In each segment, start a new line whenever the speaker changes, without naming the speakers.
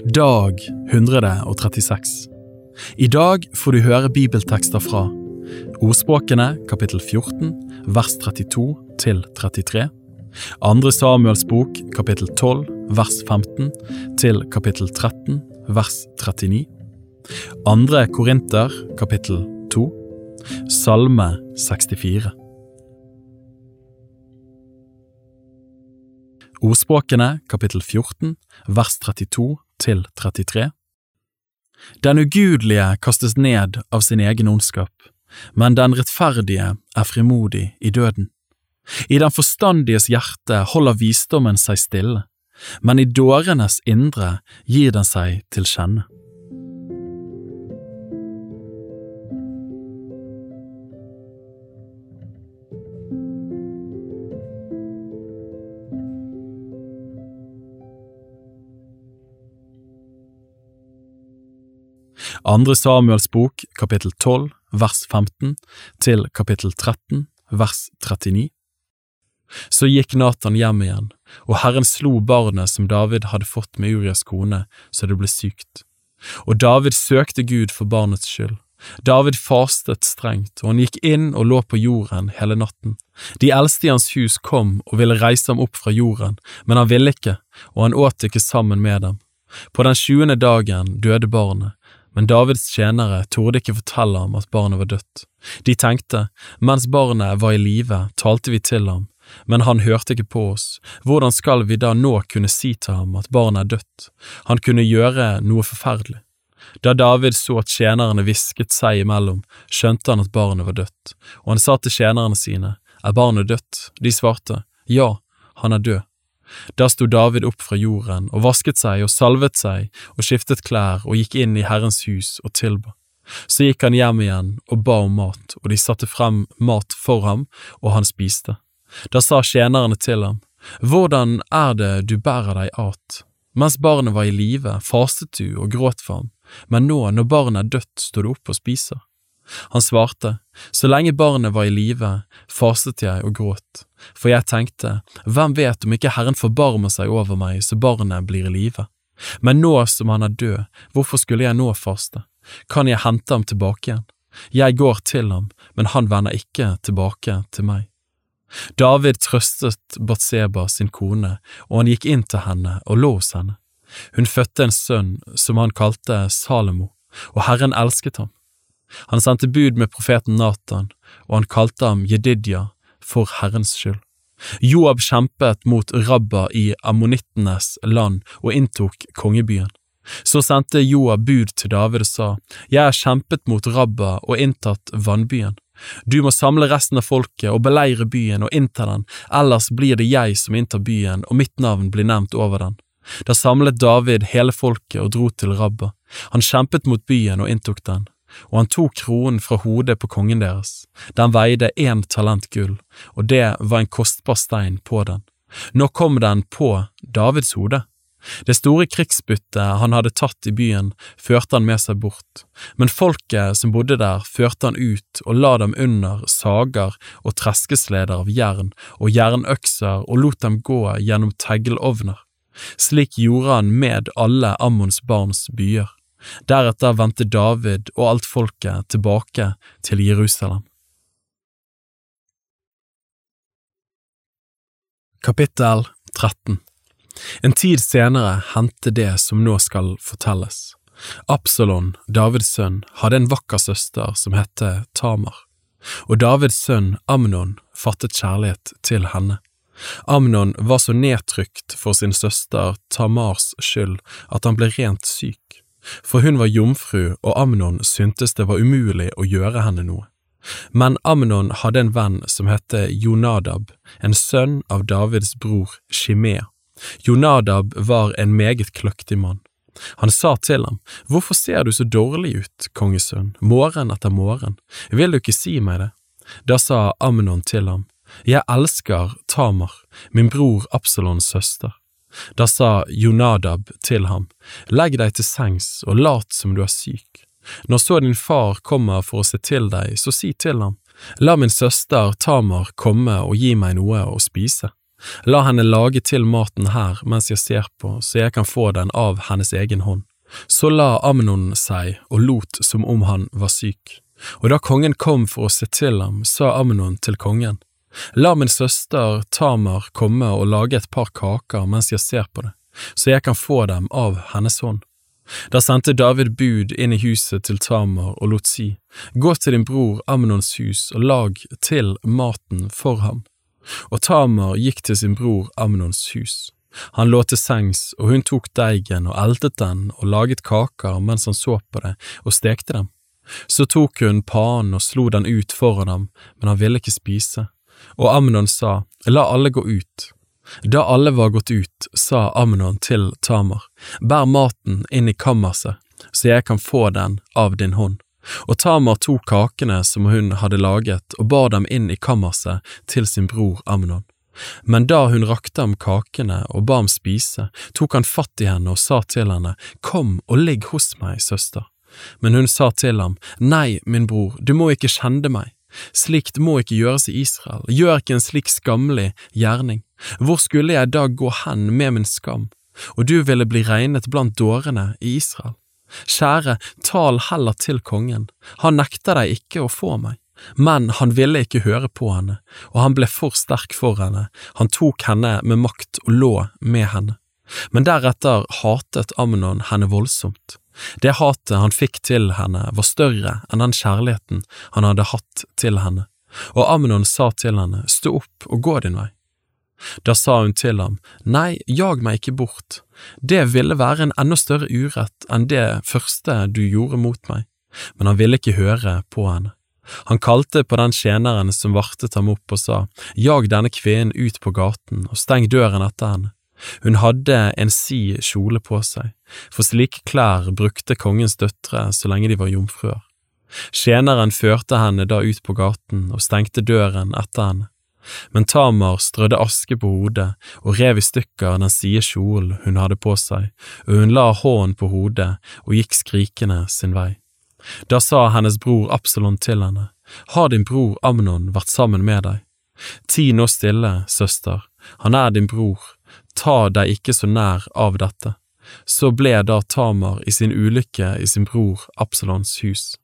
Dag 136 I dag får du høre bibeltekster fra Ordspråkene kapittel 14 vers 32 til 33 Andre Samuels bok kapittel 12 vers 15 til kapittel 13 vers 39 Andre Korinter kapittel 2 Salme 64 Ordspråkene kapittel 14 vers 32 til 33 Den ugudelige kastes ned av sin egen ondskap, men den rettferdige er frimodig i døden. I den forstandiges hjerte holder visdommen seg stille, men i dårenes indre gir den seg til kjenne. Andre Samuels bok, kapittel 12, vers 15, til kapittel 13, vers 39. Så gikk Natan hjem igjen, og Herren slo barnet som David hadde fått med Urias kone, så det ble sykt. Og David søkte Gud for barnets skyld. David fastet strengt, og han gikk inn og lå på jorden hele natten. De eldste i hans hus kom og ville reise ham opp fra jorden, men han ville ikke, og han åt ikke sammen med dem. På den tjuende dagen døde barnet, men Davids tjenere torde ikke fortelle ham at barnet var dødt. De tenkte, mens barnet var i live, talte vi til ham, men han hørte ikke på oss, hvordan skal vi da nå kunne si til ham at barnet er dødt, han kunne gjøre noe forferdelig. Da David så at tjenerne hvisket seg imellom, skjønte han at barnet var dødt, og han sa til tjenerne sine, er barnet dødt? De svarte, ja, han er død. Da sto David opp fra jorden og vasket seg og salvet seg og skiftet klær og gikk inn i Herrens hus og tilba. Så gikk han hjem igjen og ba om mat, og de satte frem mat for ham, og han spiste. Da sa tjenerne til ham, Hvordan er det du bærer deg at? Mens barnet var i live, fastet du og gråt for ham, men nå, når barnet er dødt, står du opp og spiser. Han svarte, Så lenge barnet var i live, fastet jeg og gråt, for jeg tenkte, hvem vet om ikke Herren forbarmer seg over meg så barnet blir i live? Men nå som han er død, hvorfor skulle jeg nå faste? Kan jeg hente ham tilbake igjen? Jeg går til ham, men han vender ikke tilbake til meg. David trøstet Batseba sin kone, og han gikk inn til henne og lå hos henne. Hun fødte en sønn som han kalte Salomo, og Herren elsket ham. Han sendte bud med profeten Natan, og han kalte ham Jedidja for Herrens skyld. Joab kjempet mot Rabba i ammonittenes land og inntok kongebyen. Så sendte Joab bud til David og sa, Jeg har kjempet mot Rabba og inntatt vannbyen. Du må samle resten av folket og beleire byen og innta den, ellers blir det jeg som inntar byen og mitt navn blir nevnt over den. Da samlet David hele folket og dro til Rabba. Han kjempet mot byen og inntok den og han tok kronen fra hodet på kongen deres. Den veide én talent gull, og det var en kostbar stein på den. Nå kom den på Davids hode. Det store krigsbyttet han hadde tatt i byen, førte han med seg bort, men folket som bodde der, førte han ut og la dem under sager og treskesleder av jern og jernøkser og lot dem gå gjennom teglovner. Slik gjorde han med alle Ammons barns byer. Deretter vendte David og alt folket tilbake til Jerusalem. Kapittel 13 En tid senere hendte det som nå skal fortelles. Absalon, Davids sønn, hadde en vakker søster som het Tamar, og Davids sønn Amnon fattet kjærlighet til henne. Amnon var så nedtrykt for sin søster Tamars skyld at han ble rent syk for hun var jomfru og Amnon syntes det var umulig å gjøre henne noe. Men Amnon hadde en venn som het Jonadab, en sønn av Davids bror Shimea. Jonadab var en meget kløktig mann. Han sa til ham, Hvorfor ser du så dårlig ut, kongesønn, morgen etter morgen, vil du ikke si meg det? Da sa Amnon til ham, Jeg elsker Tamar, min bror Absalons søster. Da sa Jonadab til ham, Legg deg til sengs og lat som du er syk. Når så din far kommer for å se til deg, så si til ham, La min søster Tamar komme og gi meg noe å spise. la henne lage til maten her mens jeg ser på, så jeg kan få den av hennes egen hånd. Så la Amnon seg og lot som om han var syk. Og da kongen kom for å se til ham, sa Amnon til kongen, La min søster Tamar komme og lage et par kaker mens jeg ser på det, så jeg kan få dem av hennes hånd. Da sendte David bud inn i huset til Tamar og lot si, Gå til din bror Amnons hus og lag til maten for ham. Og Tamar gikk til sin bror Amnons hus. Han lå til sengs, og hun tok deigen og eltet den og laget kaker mens han så på det og stekte dem. Så tok hun panen og slo den ut foran ham, men han ville ikke spise. Og Amnon sa, La alle gå ut. Da alle var gått ut, sa Amnon til Tamar, Bær maten inn i kammerset, så jeg kan få den av din hånd. Og Tamar tok kakene som hun hadde laget, og bar dem inn i kammerset til sin bror Amnon. Men da hun rakte ham kakene og ba ham spise, tok han fatt i henne og sa til henne, Kom og ligg hos meg, søster. Men hun sa til ham, Nei, min bror, du må ikke kjenne meg. Slikt må ikke gjøres i Israel, gjør ikke en slik skammelig gjerning. Hvor skulle jeg da gå hen med min skam, og du ville bli regnet blant dårene i Israel? Kjære, tal heller til kongen, han nekter deg ikke å få meg. Men han ville ikke høre på henne, og han ble for sterk for henne, han tok henne med makt og lå med henne. Men deretter hatet Amnon henne voldsomt. Det hatet han fikk til henne var større enn den kjærligheten han hadde hatt til henne, og Amnon sa til henne, stå opp og gå din vei. Da sa hun til ham, nei, jag meg ikke bort, det ville være en enda større urett enn det første du gjorde mot meg, men han ville ikke høre på henne. Han kalte på den tjeneren som vartet ham opp og sa, jag denne kvinnen ut på gaten og steng døren etter henne. Hun hadde en si kjole på seg, for slike klær brukte kongens døtre så lenge de var jomfruer. Tjeneren førte henne da ut på gaten og stengte døren etter henne, men Tamar strødde aske på hodet og rev i stykker den side kjolen hun hadde på seg, og hun la hånden på hodet og gikk skrikende sin vei. Da sa hennes bror Absalon til henne, Har din bror Amnon vært sammen med deg? Ti nå stille, søster, han er din bror, ta deg ikke så nær av dette. Så ble da Tamar i sin ulykke i sin bror Absalons hus.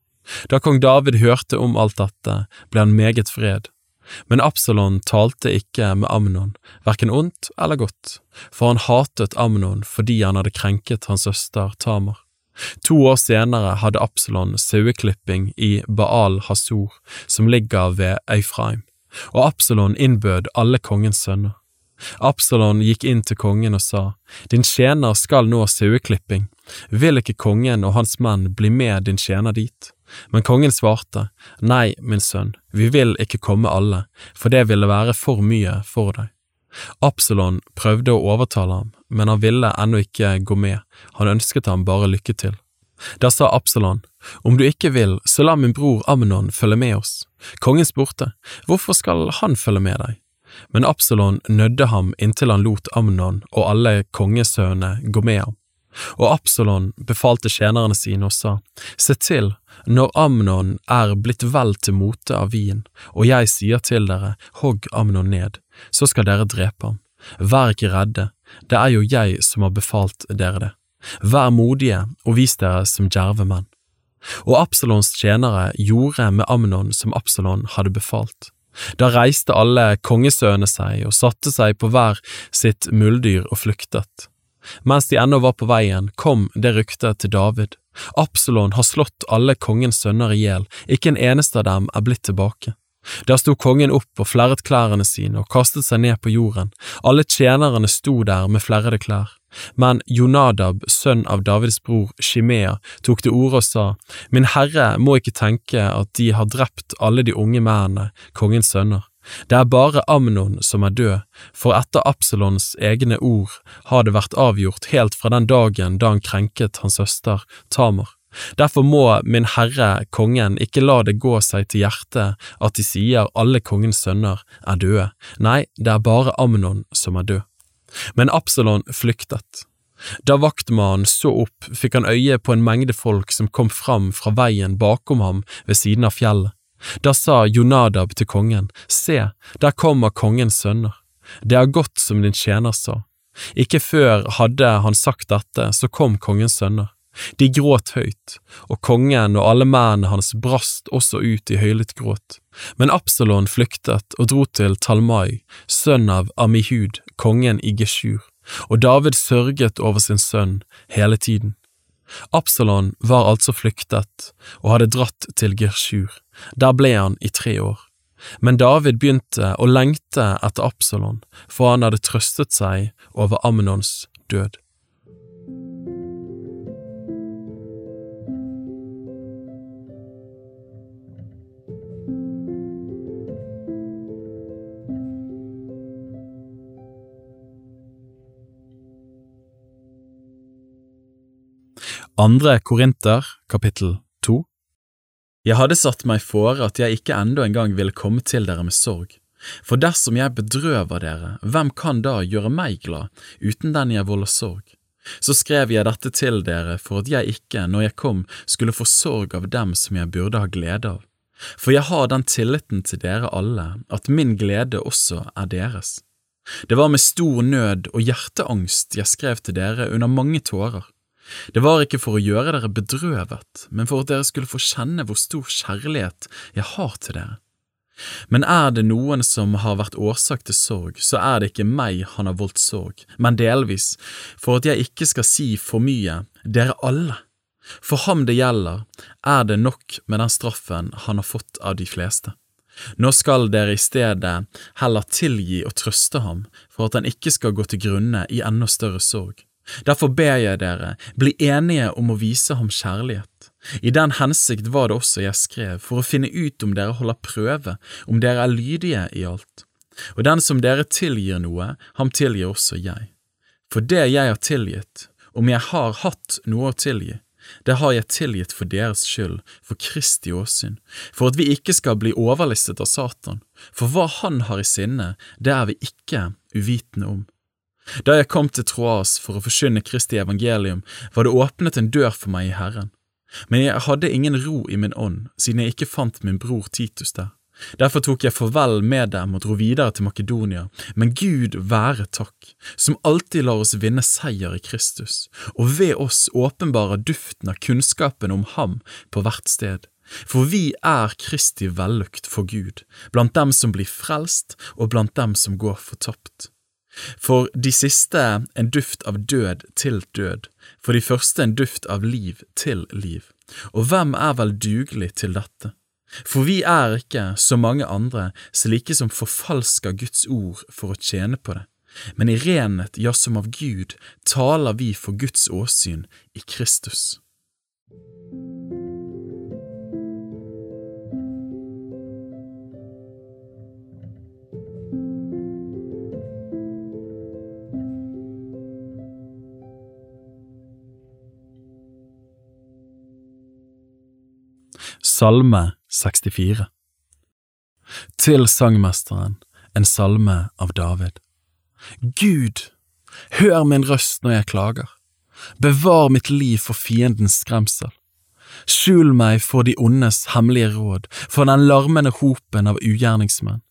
Da kong David hørte om alt dette, ble han meget fred. Men Absalon talte ikke med Amnon, hverken ondt eller godt, for han hatet Amnon fordi han hadde krenket hans søster Tamar. To år senere hadde Absalon saueklipping i Baal Hasor, som ligger ved Eifraim, og Absalon innbød alle kongens sønner. Absalon gikk inn til kongen og sa, Din tjener skal nå saueklipping, vil ikke kongen og hans menn bli med din tjener dit? Men kongen svarte, Nei, min sønn, vi vil ikke komme alle, for det ville være for mye for deg. Absalon prøvde å overtale ham, men han ville ennå ikke gå med, han ønsket ham bare lykke til. Da sa Absalon, Om du ikke vil, så la min bror Amnon følge med oss. Kongen spurte, Hvorfor skal han følge med deg? Men Absalon nødde ham inntil han lot Amnon og alle kongesønnene gå med ham. Og Absalon befalte tjenerne sine og sa, Se til, når Amnon er blitt vel til mote av vin, og jeg sier til dere, hogg Amnon ned, så skal dere drepe ham. Vær ikke redde, det er jo jeg som har befalt dere det. Vær modige og vis dere som djerve menn. Og Absalons tjenere gjorde med Amnon som Absalon hadde befalt. Da reiste alle kongesønnene seg og satte seg på hver sitt muldyr og flyktet. Mens de ennå var på veien, kom det ryktet til David. Absalon har slått alle kongens sønner i hjel, ikke en eneste av dem er blitt tilbake. Der sto kongen opp og flerret klærne sine og kastet seg ned på jorden, alle tjenerne sto der med flerrede klær. Men Jonadab, sønn av Davids bror Shimea, tok til orde og sa, Min herre må ikke tenke at de har drept alle de unge mennene, kongens sønner. Det er bare Amnon som er død, for etter Absalons egne ord har det vært avgjort helt fra den dagen da han krenket hans søster Tamar. Derfor må min herre kongen ikke la det gå seg til hjertet at de sier alle kongens sønner er døde, nei, det er bare Amnon som er død. Men Absalon flyktet. Da vaktmannen så opp, fikk han øye på en mengde folk som kom fram fra veien bakom ham ved siden av fjellet. Da sa Jonadab til kongen, Se, der kommer kongens sønner. det er godt som din tjener sa. Ikke før hadde han sagt dette, så kom kongens sønner. De gråt høyt, og kongen og alle mennene hans brast også ut i høylytt gråt. Men Absalon flyktet og dro til Talmai, sønn av Amihud, kongen i Geshur, og David sørget over sin sønn hele tiden. Absalon var altså flyktet og hadde dratt til Geshur, der ble han i tre år. Men David begynte å lengte etter Absalon, for han hadde trøstet seg over Amnons død. Andre Korinter, kapittel to Jeg hadde satt meg fore at jeg ikke enda en gang ville komme til dere med sorg. For dersom jeg bedrøver dere, hvem kan da gjøre meg glad, uten den jeg volder sorg? Så skrev jeg dette til dere for at jeg ikke, når jeg kom, skulle få sorg av dem som jeg burde ha glede av. For jeg har den tilliten til dere alle at min glede også er deres. Det var med stor nød og hjerteangst jeg skrev til dere under mange tårer. Det var ikke for å gjøre dere bedrøvet, men for at dere skulle få kjenne hvor stor kjærlighet jeg har til dere. Men er det noen som har vært årsak til sorg, så er det ikke meg han har voldt sorg, men delvis, for at jeg ikke skal si for mye, dere alle. For ham det gjelder, er det nok med den straffen han har fått av de fleste. Nå skal dere i stedet heller tilgi og trøste ham, for at han ikke skal gå til grunne i enda større sorg. Derfor ber jeg dere, bli enige om å vise ham kjærlighet. I den hensikt var det også jeg skrev, for å finne ut om dere holder prøve, om dere er lydige i alt. Og den som dere tilgir noe, ham tilgir også jeg. For det jeg har tilgitt, om jeg har hatt noe å tilgi, det har jeg tilgitt for deres skyld, for Kristi åsyn, for at vi ikke skal bli overlistet av Satan, for hva han har i sinne, det er vi ikke uvitende om. Da jeg kom til Troas for å forkynne Kristi evangelium, var det åpnet en dør for meg i Herren. Men jeg hadde ingen ro i min ånd, siden jeg ikke fant min bror Titus der. Derfor tok jeg farvel med dem og dro videre til Makedonia, men Gud være takk, som alltid lar oss vinne seier i Kristus, og ved oss åpenbarer duften av kunnskapen om Ham på hvert sted. For vi er Kristi vellukt for Gud, blant dem som blir frelst og blant dem som går fortapt. For de siste en duft av død til død, for de første en duft av liv til liv. Og hvem er vel dugelig til dette? For vi er ikke, som mange andre, slike som forfalsker Guds ord for å tjene på det, men i renhet, ja, som av Gud, taler vi for Guds åsyn i Kristus. Salme 64 Til sangmesteren, en salme av David. Gud, hør min røst når jeg klager. Bevar mitt liv for fiendens skremsel. Skjul meg for de ondes hemmelige råd, for den larmende hopen av ugjerningsmenn.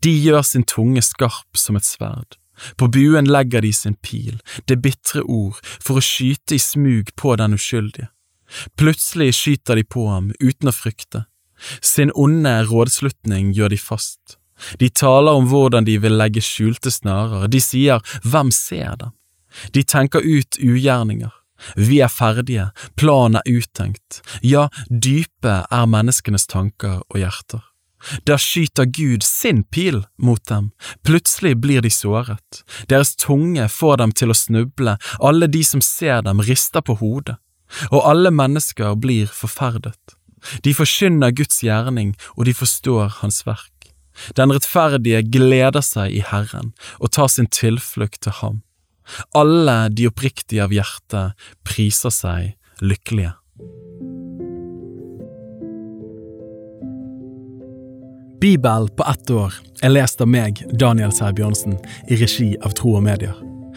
De gjør sin tunge skarp som et sverd. På buen legger de sin pil, det bitre ord, for å skyte i smug på den uskyldige. Plutselig skyter de på ham uten å frykte. Sin onde rådslutning gjør de fast. De taler om hvordan de vil legge skjulte snarer, de sier hvem ser dem? De tenker ut ugjerninger. Vi er ferdige, planen er uttenkt, ja, dype er menneskenes tanker og hjerter. Da skyter Gud sin pil mot dem, plutselig blir de såret, deres tunge får dem til å snuble, alle de som ser dem rister på hodet og alle mennesker blir forferdet. De forkynner Guds gjerning, og de forstår Hans verk. Den rettferdige gleder seg i Herren og tar sin tilflukt til ham. Alle de oppriktige av hjerte priser seg lykkelige. Bibel på ett år er lest av meg, Daniel Sæbjørnsen, i regi av Tro og Medier.